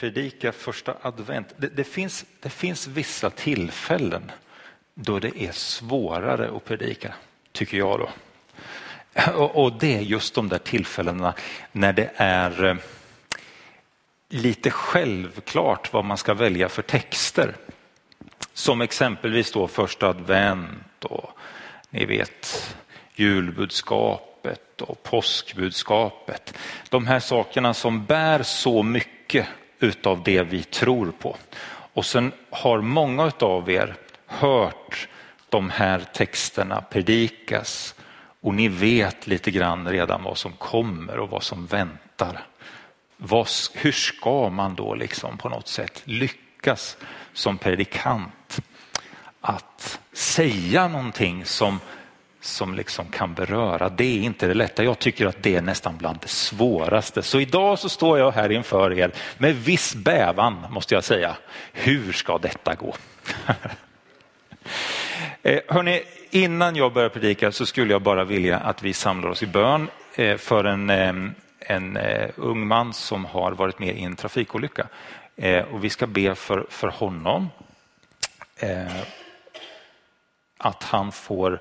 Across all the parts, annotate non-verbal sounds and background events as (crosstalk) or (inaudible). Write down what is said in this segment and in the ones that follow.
predika första advent. Det, det, finns, det finns vissa tillfällen då det är svårare att predika, tycker jag då. Och, och det är just de där tillfällena när det är eh, lite självklart vad man ska välja för texter. Som exempelvis då första advent och ni vet julbudskapet och påskbudskapet. De här sakerna som bär så mycket utav det vi tror på. Och sen har många av er hört de här texterna predikas och ni vet lite grann redan vad som kommer och vad som väntar. Vad, hur ska man då liksom på något sätt lyckas som predikant att säga någonting som, som liksom kan beröra? Det är inte det lätta. Jag tycker att det är nästan bland det svåraste. Så idag så står jag här inför er med viss bävan måste jag säga. Hur ska detta gå? Hörrni, (laughs) eh, hörni, innan jag börjar predika så skulle jag bara vilja att vi samlar oss i bön eh, för en, eh, en ung man som har varit med i en trafikolycka. Och vi ska be för, för honom att han får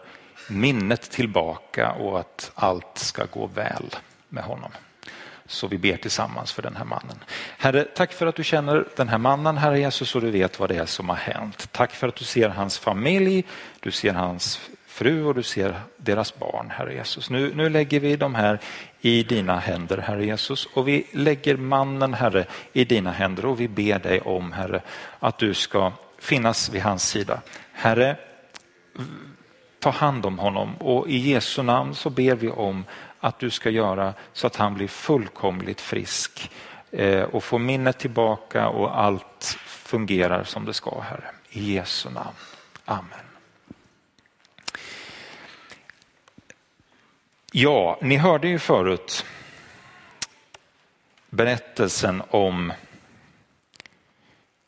minnet tillbaka och att allt ska gå väl med honom. Så vi ber tillsammans för den här mannen. Herre, tack för att du känner den här mannen, Herre Jesus, och du vet vad det är som har hänt. Tack för att du ser hans familj, du ser hans fru och du ser deras barn, Herre Jesus. Nu, nu lägger vi de här i dina händer, Herre Jesus, och vi lägger mannen, Herre, i dina händer och vi ber dig om, Herre, att du ska finnas vid hans sida. Herre, ta hand om honom och i Jesu namn så ber vi om att du ska göra så att han blir fullkomligt frisk eh, och får minnet tillbaka och allt fungerar som det ska, Herre. I Jesu namn. Amen. Ja, ni hörde ju förut berättelsen om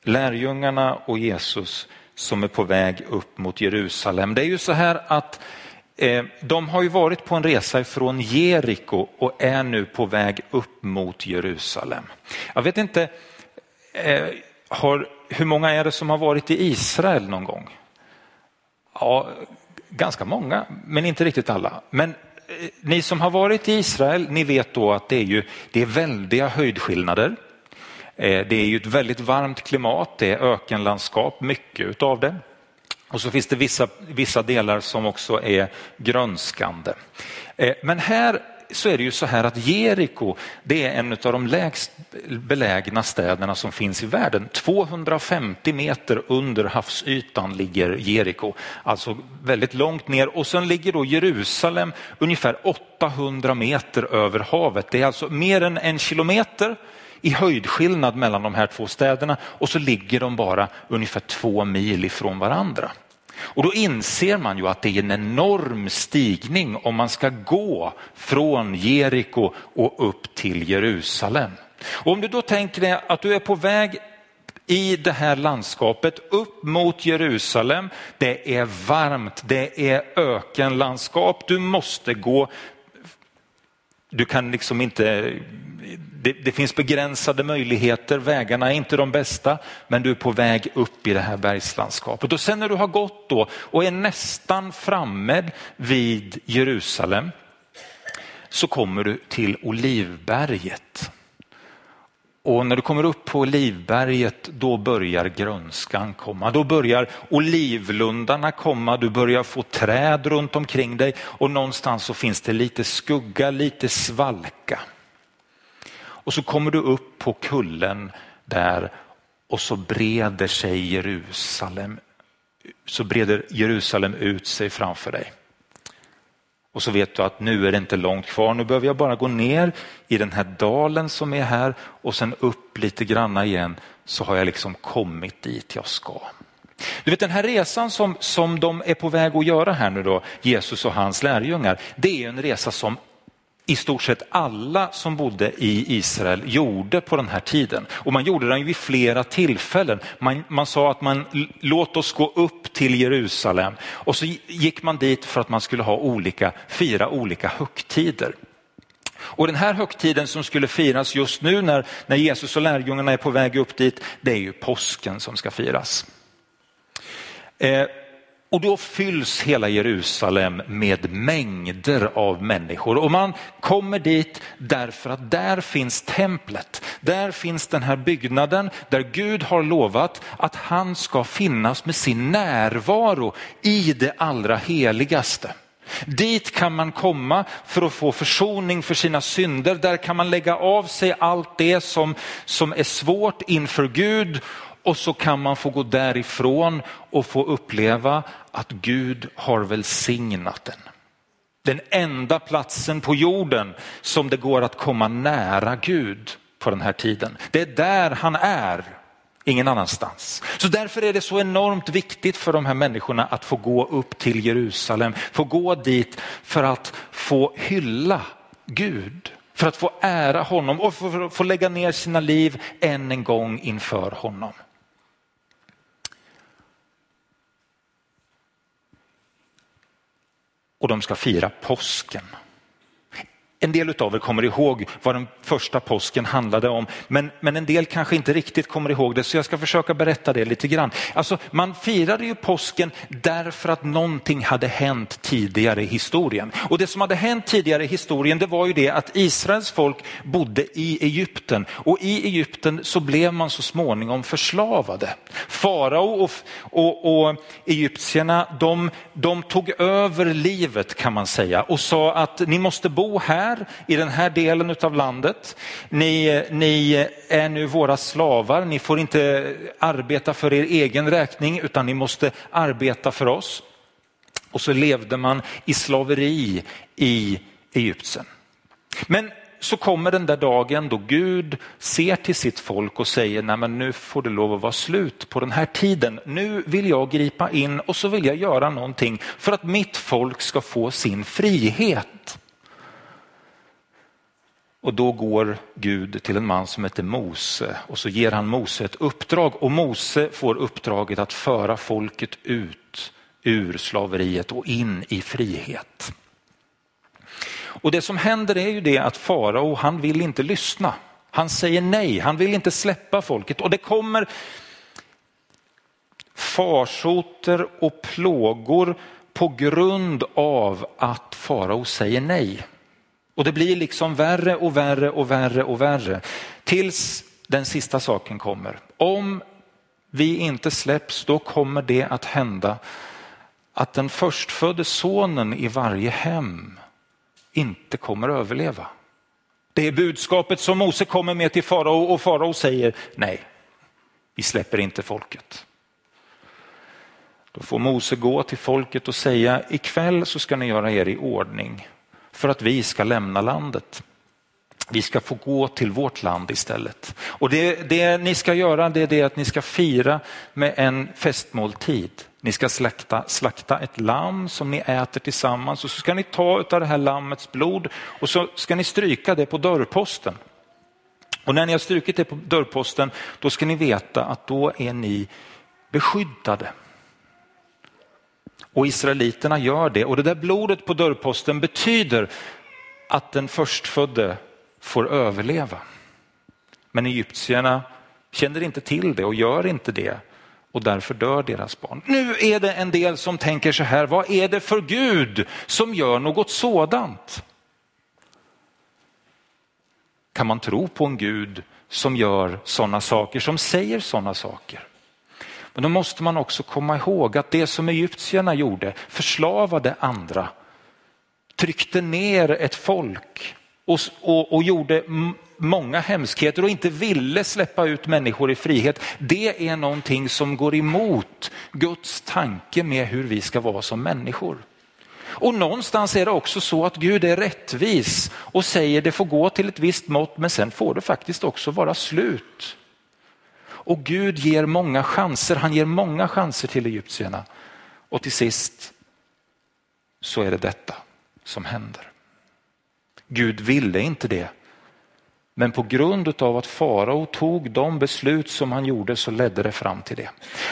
lärjungarna och Jesus som är på väg upp mot Jerusalem. Det är ju så här att Eh, de har ju varit på en resa från Jeriko och är nu på väg upp mot Jerusalem. Jag vet inte, eh, har, hur många är det som har varit i Israel någon gång? Ja, ganska många, men inte riktigt alla. Men eh, ni som har varit i Israel, ni vet då att det är, ju, det är väldiga höjdskillnader. Eh, det är ju ett väldigt varmt klimat, det är ökenlandskap, mycket utav det. Och så finns det vissa, vissa delar som också är grönskande. Eh, men här så är det ju så här att Jeriko, det är en av de lägst belägna städerna som finns i världen. 250 meter under havsytan ligger Jeriko, alltså väldigt långt ner. Och sen ligger då Jerusalem ungefär 800 meter över havet. Det är alltså mer än en kilometer i höjdskillnad mellan de här två städerna och så ligger de bara ungefär två mil ifrån varandra. Och då inser man ju att det är en enorm stigning om man ska gå från Jeriko och upp till Jerusalem. Och om du då tänker dig att du är på väg i det här landskapet upp mot Jerusalem. Det är varmt, det är ökenlandskap. Du måste gå du kan liksom inte, det, det, finns begränsade möjligheter, vägarna är inte de bästa, men du är på väg upp i det här bergslandskapet. Och sen när du har gått då och är nästan framme vid Jerusalem så kommer du till Olivberget. Och när du kommer upp på Olivberget då börjar grönskan komma. Då börjar olivlundarna komma, du börjar få träd runt omkring dig och någonstans så finns det lite skugga, lite svalka. Och så kommer du upp på kullen där och så breder sig Jerusalem, så breder Jerusalem ut sig framför dig. Och så vet du att nu är det inte långt kvar, nu behöver jag bara gå ner i den här dalen som är här och sen upp lite granna igen så har jag liksom kommit dit jag ska. Du vet den här resan som, som de är på väg att göra här nu då, Jesus och hans lärjungar, det är en resa som i stort sett alla som bodde i Israel gjorde på den här tiden. Och man gjorde den vid flera tillfällen. Man, man sa att man låt oss gå upp till Jerusalem och så gick man dit för att man skulle ha olika, fira olika högtider. Och den här högtiden som skulle firas just nu när, när Jesus och lärjungarna är på väg upp dit, det är ju påsken som ska firas. Eh, och då fylls hela Jerusalem med mängder av människor och man kommer dit därför att där finns templet. Där finns den här byggnaden där Gud har lovat att han ska finnas med sin närvaro i det allra heligaste. Dit kan man komma för att få försoning för sina synder. Där kan man lägga av sig allt det som, som är svårt inför Gud och så kan man få gå därifrån och få uppleva att Gud har välsignat den. Den enda platsen på jorden som det går att komma nära Gud på den här tiden. Det är där han är, ingen annanstans. Så därför är det så enormt viktigt för de här människorna att få gå upp till Jerusalem, få gå dit för att få hylla Gud, för att få ära honom och för att få lägga ner sina liv än en gång inför honom. Och de ska fira påsken. En del av er kommer ihåg vad den första påsken handlade om, men, men en del kanske inte riktigt kommer ihåg det, så jag ska försöka berätta det lite grann. Alltså, man firade ju påsken därför att någonting hade hänt tidigare i historien. Och det som hade hänt tidigare i historien, det var ju det att Israels folk bodde i Egypten och i Egypten så blev man så småningom förslavade. Farao och, och, och egyptierna, de, de tog över livet kan man säga och sa att ni måste bo här här i den här delen av landet. Ni, ni är nu våra slavar, ni får inte arbeta för er egen räkning utan ni måste arbeta för oss. Och så levde man i slaveri i Egypten. Men så kommer den där dagen då Gud ser till sitt folk och säger, nej men nu får det lov att vara slut på den här tiden. Nu vill jag gripa in och så vill jag göra någonting för att mitt folk ska få sin frihet. Och då går Gud till en man som heter Mose och så ger han Mose ett uppdrag och Mose får uppdraget att föra folket ut ur slaveriet och in i frihet. Och det som händer är ju det att farao, han vill inte lyssna. Han säger nej, han vill inte släppa folket och det kommer farsoter och plågor på grund av att farao säger nej. Och det blir liksom värre och värre och värre och värre. Tills den sista saken kommer. Om vi inte släpps då kommer det att hända att den förstfödde sonen i varje hem inte kommer att överleva. Det är budskapet som Mose kommer med till farao och farao säger nej, vi släpper inte folket. Då får Mose gå till folket och säga ikväll så ska ni göra er i ordning för att vi ska lämna landet. Vi ska få gå till vårt land istället. Och det, det ni ska göra det är det att ni ska fira med en festmåltid. Ni ska slakta, slakta ett lamm som ni äter tillsammans och så ska ni ta av det här lammets blod och så ska ni stryka det på dörrposten. Och när ni har strukit det på dörrposten då ska ni veta att då är ni beskyddade. Och israeliterna gör det och det där blodet på dörrposten betyder att den förstfödde får överleva. Men egyptierna känner inte till det och gör inte det och därför dör deras barn. Nu är det en del som tänker så här, vad är det för Gud som gör något sådant? Kan man tro på en Gud som gör sådana saker, som säger sådana saker? Men då måste man också komma ihåg att det som egyptierna gjorde, förslavade andra, tryckte ner ett folk och, och, och gjorde många hemskheter och inte ville släppa ut människor i frihet. Det är någonting som går emot Guds tanke med hur vi ska vara som människor. Och någonstans är det också så att Gud är rättvis och säger det får gå till ett visst mått men sen får det faktiskt också vara slut. Och Gud ger många chanser, han ger många chanser till egyptierna. Och till sist så är det detta som händer. Gud ville inte det. Men på grund av att farao tog de beslut som han gjorde så ledde det fram till det.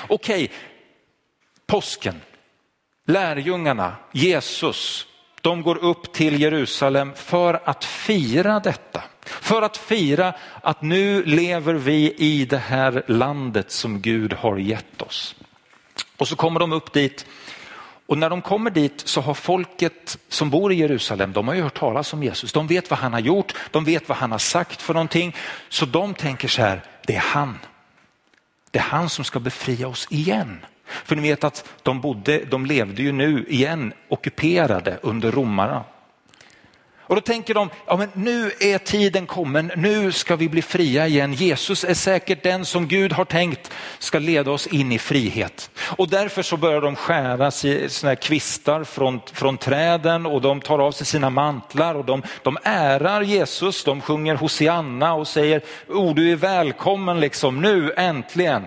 Okej, påsken, lärjungarna, Jesus, de går upp till Jerusalem för att fira detta. För att fira att nu lever vi i det här landet som Gud har gett oss. Och så kommer de upp dit och när de kommer dit så har folket som bor i Jerusalem, de har ju hört talas om Jesus. De vet vad han har gjort, de vet vad han har sagt för någonting. Så de tänker så här, det är han. Det är han som ska befria oss igen. För ni vet att de, bodde, de levde ju nu igen ockuperade under romarna. Och då tänker de, ja men nu är tiden kommen, nu ska vi bli fria igen. Jesus är säkert den som Gud har tänkt ska leda oss in i frihet. Och därför så börjar de skära sina kvistar från, från träden och de tar av sig sina mantlar och de, de ärar Jesus, de sjunger Hosianna och säger, oh du är välkommen liksom, nu äntligen.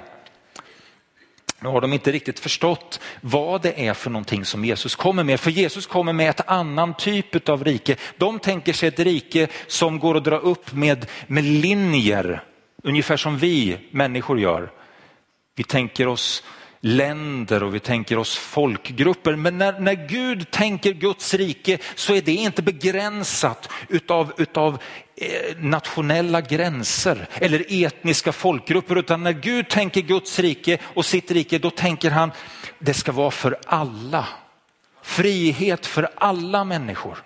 Nu har de inte riktigt förstått vad det är för någonting som Jesus kommer med. För Jesus kommer med ett annan typ av rike. De tänker sig ett rike som går att dra upp med, med linjer, ungefär som vi människor gör. Vi tänker oss länder och vi tänker oss folkgrupper. Men när, när Gud tänker Guds rike så är det inte begränsat utav, utav Eh, nationella gränser eller etniska folkgrupper utan när Gud tänker Guds rike och sitt rike då tänker han det ska vara för alla. Frihet för alla människor.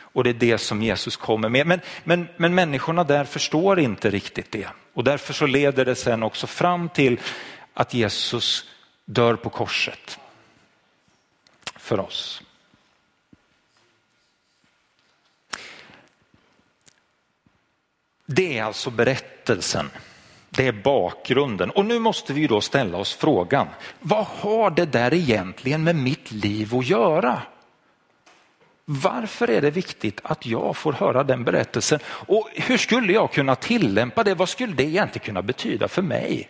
Och det är det som Jesus kommer med. Men, men, men människorna där förstår inte riktigt det. Och därför så leder det sen också fram till att Jesus dör på korset för oss. Det är alltså berättelsen. Det är bakgrunden. Och nu måste vi då ställa oss frågan, vad har det där egentligen med mitt liv att göra? Varför är det viktigt att jag får höra den berättelsen? Och hur skulle jag kunna tillämpa det? Vad skulle det egentligen kunna betyda för mig?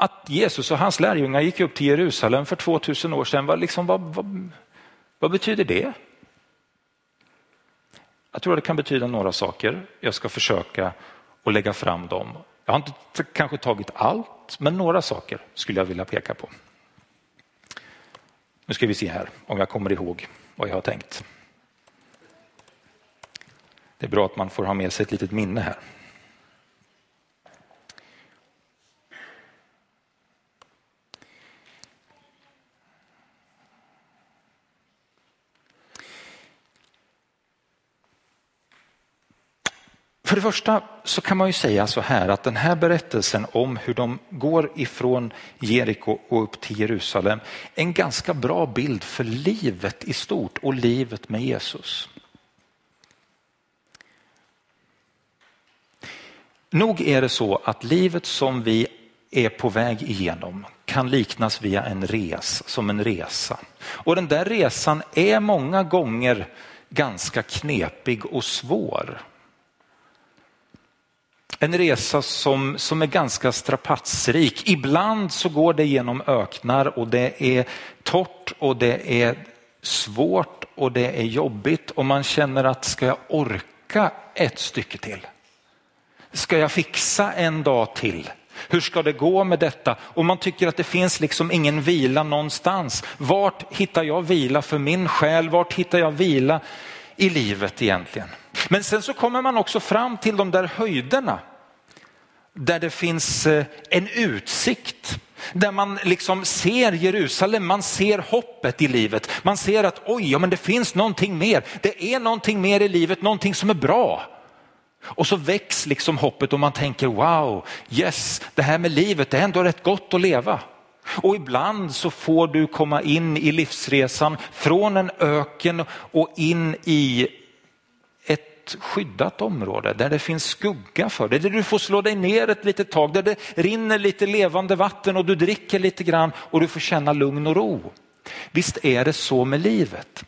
att Jesus och hans lärjungar gick upp till Jerusalem för 2000 år sedan, vad, liksom, vad, vad, vad betyder det? Jag tror att det kan betyda några saker. Jag ska försöka att lägga fram dem. Jag har inte kanske tagit allt, men några saker skulle jag vilja peka på. Nu ska vi se här om jag kommer ihåg vad jag har tänkt. Det är bra att man får ha med sig ett litet minne här. För det första så kan man ju säga så här att den här berättelsen om hur de går ifrån Jeriko och upp till Jerusalem är en ganska bra bild för livet i stort och livet med Jesus. Nog är det så att livet som vi är på väg igenom kan liknas via en res, som en resa. Och den där resan är många gånger ganska knepig och svår. En resa som, som är ganska strapatsrik. Ibland så går det genom öknar och det är torrt och det är svårt och det är jobbigt och man känner att ska jag orka ett stycke till? Ska jag fixa en dag till? Hur ska det gå med detta? Och man tycker att det finns liksom ingen vila någonstans. Vart hittar jag vila för min själ? Vart hittar jag vila i livet egentligen? Men sen så kommer man också fram till de där höjderna där det finns eh, en utsikt. Där man liksom ser Jerusalem, man ser hoppet i livet. Man ser att oj, ja, men det finns någonting mer. Det är någonting mer i livet, någonting som är bra. Och så väcks liksom hoppet och man tänker wow, yes, det här med livet det är ändå rätt gott att leva. Och ibland så får du komma in i livsresan från en öken och in i skyddat område där det finns skugga för dig, där du får slå dig ner ett litet tag, där det rinner lite levande vatten och du dricker lite grann och du får känna lugn och ro. Visst är det så med livet.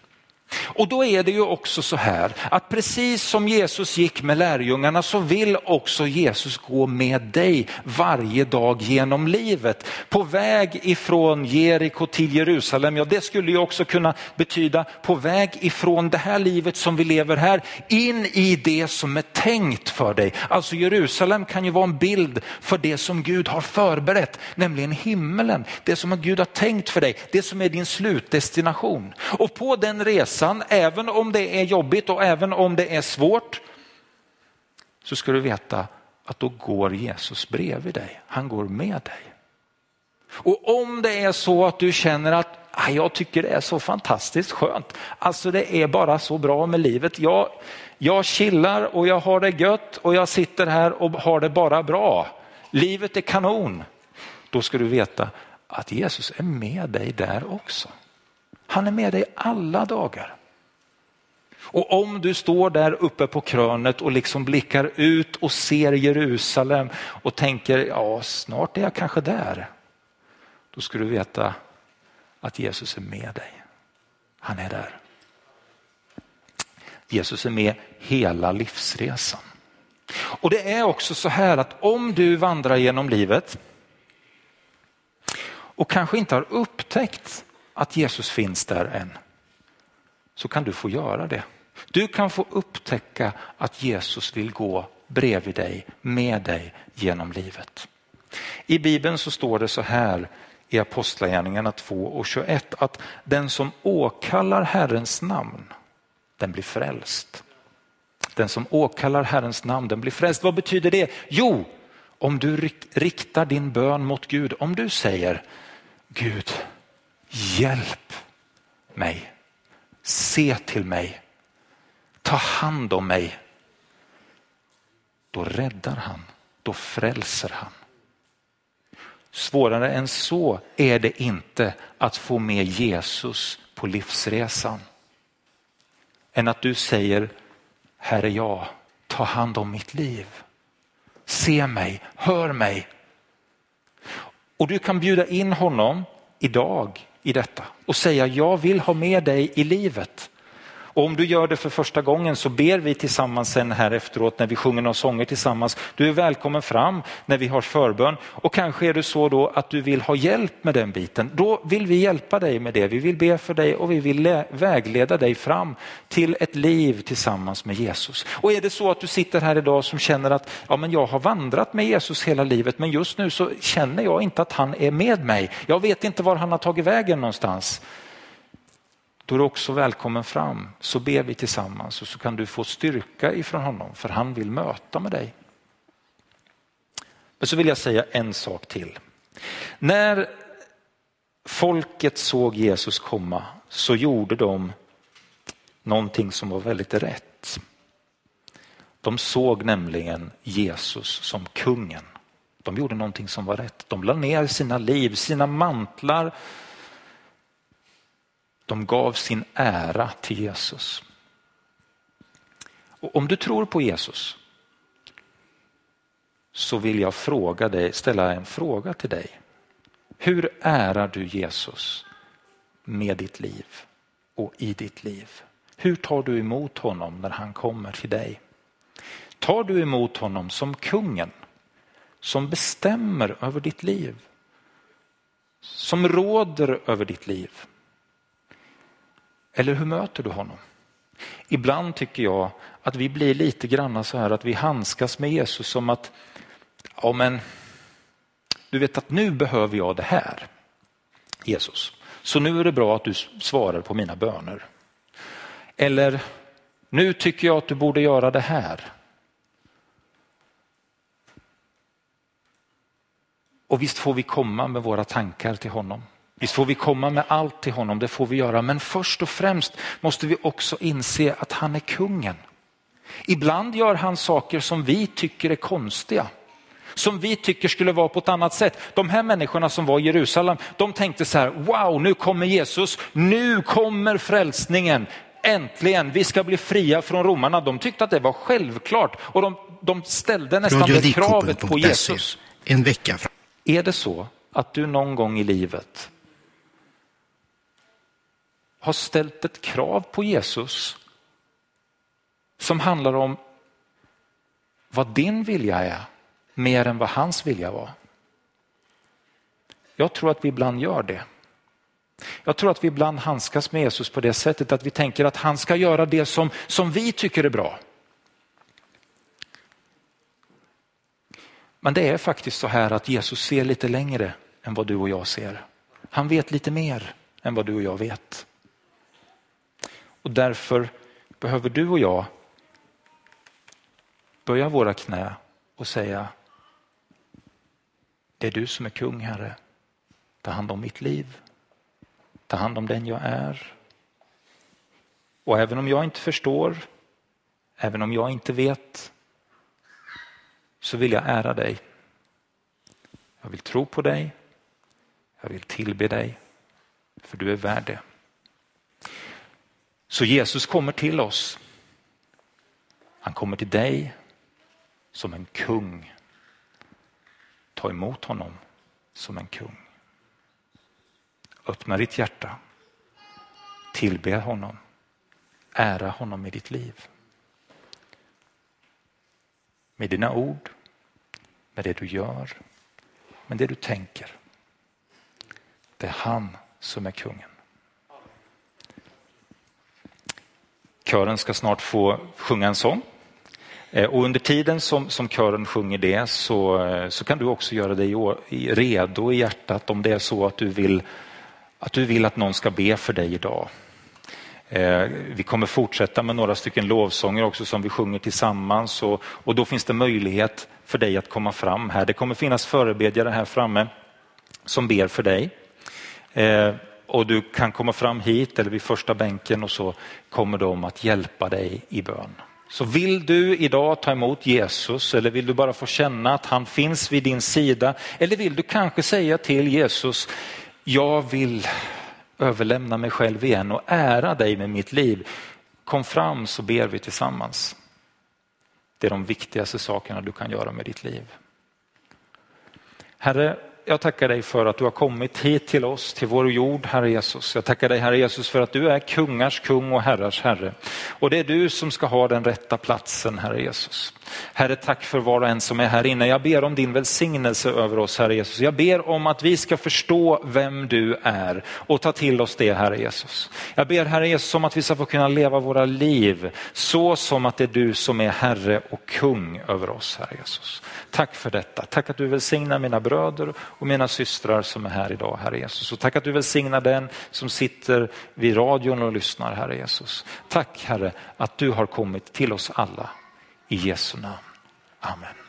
Och då är det ju också så här att precis som Jesus gick med lärjungarna så vill också Jesus gå med dig varje dag genom livet. På väg ifrån Jeriko till Jerusalem, ja det skulle ju också kunna betyda på väg ifrån det här livet som vi lever här in i det som är tänkt för dig. Alltså Jerusalem kan ju vara en bild för det som Gud har förberett, nämligen himmelen. Det som Gud har tänkt för dig, det som är din slutdestination. Och på den resan resan, även om det är jobbigt och även om det är svårt, så ska du veta att då går Jesus bredvid dig. Han går med dig. Och om det är så att du känner att ah, jag tycker det är så fantastiskt skönt, alltså det är bara så bra med livet. Jag, jag chillar och jag har det gött och jag sitter här och har det bara bra. Livet är kanon. Då ska du veta att Jesus är med dig där också. Han är med dig alla dagar. Och om du står där uppe på krönet och liksom blickar ut och ser Jerusalem och tänker, ja snart är jag kanske där. Då ska du veta att Jesus är med dig. Han är där. Jesus är med hela livsresan. Och det är också så här att om du vandrar genom livet och kanske inte har upptäckt att Jesus finns där än, så kan du få göra det. Du kan få upptäcka att Jesus vill gå bredvid dig, med dig genom livet. I Bibeln så står det så här i Apostlagärningarna 2 och 21 att den som åkallar Herrens namn, den blir frälst. Den som åkallar Herrens namn, den blir frälst. Vad betyder det? Jo, om du riktar din bön mot Gud, om du säger Gud, hjälp mig, se till mig, ta hand om mig. Då räddar han, då frälser han. Svårare än så är det inte att få med Jesus på livsresan. Än att du säger, här är jag, ta hand om mitt liv. Se mig, hör mig. Och du kan bjuda in honom idag i detta och säga, jag vill ha med dig i livet. Och om du gör det för första gången så ber vi tillsammans sen här efteråt när vi sjunger några sånger tillsammans. Du är välkommen fram när vi har förbön och kanske är det så då att du vill ha hjälp med den biten. Då vill vi hjälpa dig med det. Vi vill be för dig och vi vill vägleda dig fram till ett liv tillsammans med Jesus. Och är det så att du sitter här idag som känner att ja, men jag har vandrat med Jesus hela livet men just nu så känner jag inte att han är med mig. Jag vet inte var han har tagit vägen någonstans då är du också välkommen fram. Så ber vi tillsammans och så kan du få styrka ifrån honom för han vill möta med dig. Men så vill jag säga en sak till. När folket såg Jesus komma så gjorde de någonting som var väldigt rätt. De såg nämligen Jesus som kungen. De gjorde någonting som var rätt. De la ner sina liv, sina mantlar, de gav sin ära till Jesus. Och om du tror på Jesus så vill jag fråga dig, ställa en fråga till dig. Hur ärar du Jesus med ditt liv och i ditt liv? Hur tar du emot honom när han kommer till dig? Tar du emot honom som kungen som bestämmer över ditt liv? Som råder över ditt liv? Eller hur möter du honom? Ibland tycker jag att vi blir lite granna så här att vi handskas med Jesus som att, ja men, du vet att nu behöver jag det här, Jesus. Så nu är det bra att du svarar på mina böner. Eller, nu tycker jag att du borde göra det här. Och visst får vi komma med våra tankar till honom. Visst får vi komma med allt till honom, det får vi göra. Men först och främst måste vi också inse att han är kungen. Ibland gör han saker som vi tycker är konstiga. Som vi tycker skulle vara på ett annat sätt. De här människorna som var i Jerusalem, de tänkte så här, wow nu kommer Jesus, nu kommer frälsningen. Äntligen, vi ska bli fria från romarna. De tyckte att det var självklart och de, de ställde nästan det kravet på Jesus. En vecka. Är det så att du någon gång i livet har ställt ett krav på Jesus som handlar om vad din vilja är mer än vad hans vilja var. Jag tror att vi ibland gör det. Jag tror att vi ibland handskas med Jesus på det sättet att vi tänker att han ska göra det som, som vi tycker är bra. Men det är faktiskt så här att Jesus ser lite längre än vad du och jag ser. Han vet lite mer än vad du och jag vet. Och därför behöver du och jag böja våra knä och säga det är du som är kung, Herre. Ta hand om mitt liv. Ta hand om den jag är. Och även om jag inte förstår, även om jag inte vet, så vill jag ära dig. Jag vill tro på dig. Jag vill tillbe dig, för du är värd det. Så Jesus kommer till oss. Han kommer till dig som en kung. Ta emot honom som en kung. Öppna ditt hjärta. Tillbe honom. Ära honom i ditt liv. Med dina ord, med det du gör, med det du tänker. Det är han som är kungen. Kören ska snart få sjunga en sång. Eh, och under tiden som, som kören sjunger det så, eh, så kan du också göra dig redo i hjärtat om det är så att du vill att, du vill att någon ska be för dig idag. Eh, vi kommer fortsätta med några stycken lovsånger också som vi sjunger tillsammans och, och då finns det möjlighet för dig att komma fram här. Det kommer finnas förebedjare här framme som ber för dig. Och du kan komma fram hit eller vid första bänken och så kommer de att hjälpa dig i bön. Så vill du idag ta emot Jesus eller vill du bara få känna att han finns vid din sida eller vill du kanske säga till Jesus, jag vill överlämna mig själv igen och ära dig med mitt liv. Kom fram så ber vi tillsammans. Det är de viktigaste sakerna du kan göra med ditt liv. Herre, jag tackar dig för att du har kommit hit till oss, till vår jord, Herre Jesus. Jag tackar dig, Herre Jesus, för att du är kungars kung och herrars herre. Och det är du som ska ha den rätta platsen, Herre Jesus. Herre, tack för var och en som är här inne. Jag ber om din välsignelse över oss, Herre Jesus. Jag ber om att vi ska förstå vem du är och ta till oss det, Herre Jesus. Jag ber, Herre Jesus, om att vi ska få kunna leva våra liv så som att det är du som är Herre och kung över oss, Herre Jesus. Tack för detta. Tack att du välsignar mina bröder och mina systrar som är här idag, Herre Jesus. Och tack att du välsignar den som sitter vid radion och lyssnar, Herre Jesus. Tack Herre att du har kommit till oss alla. I Jesu namn. Amen.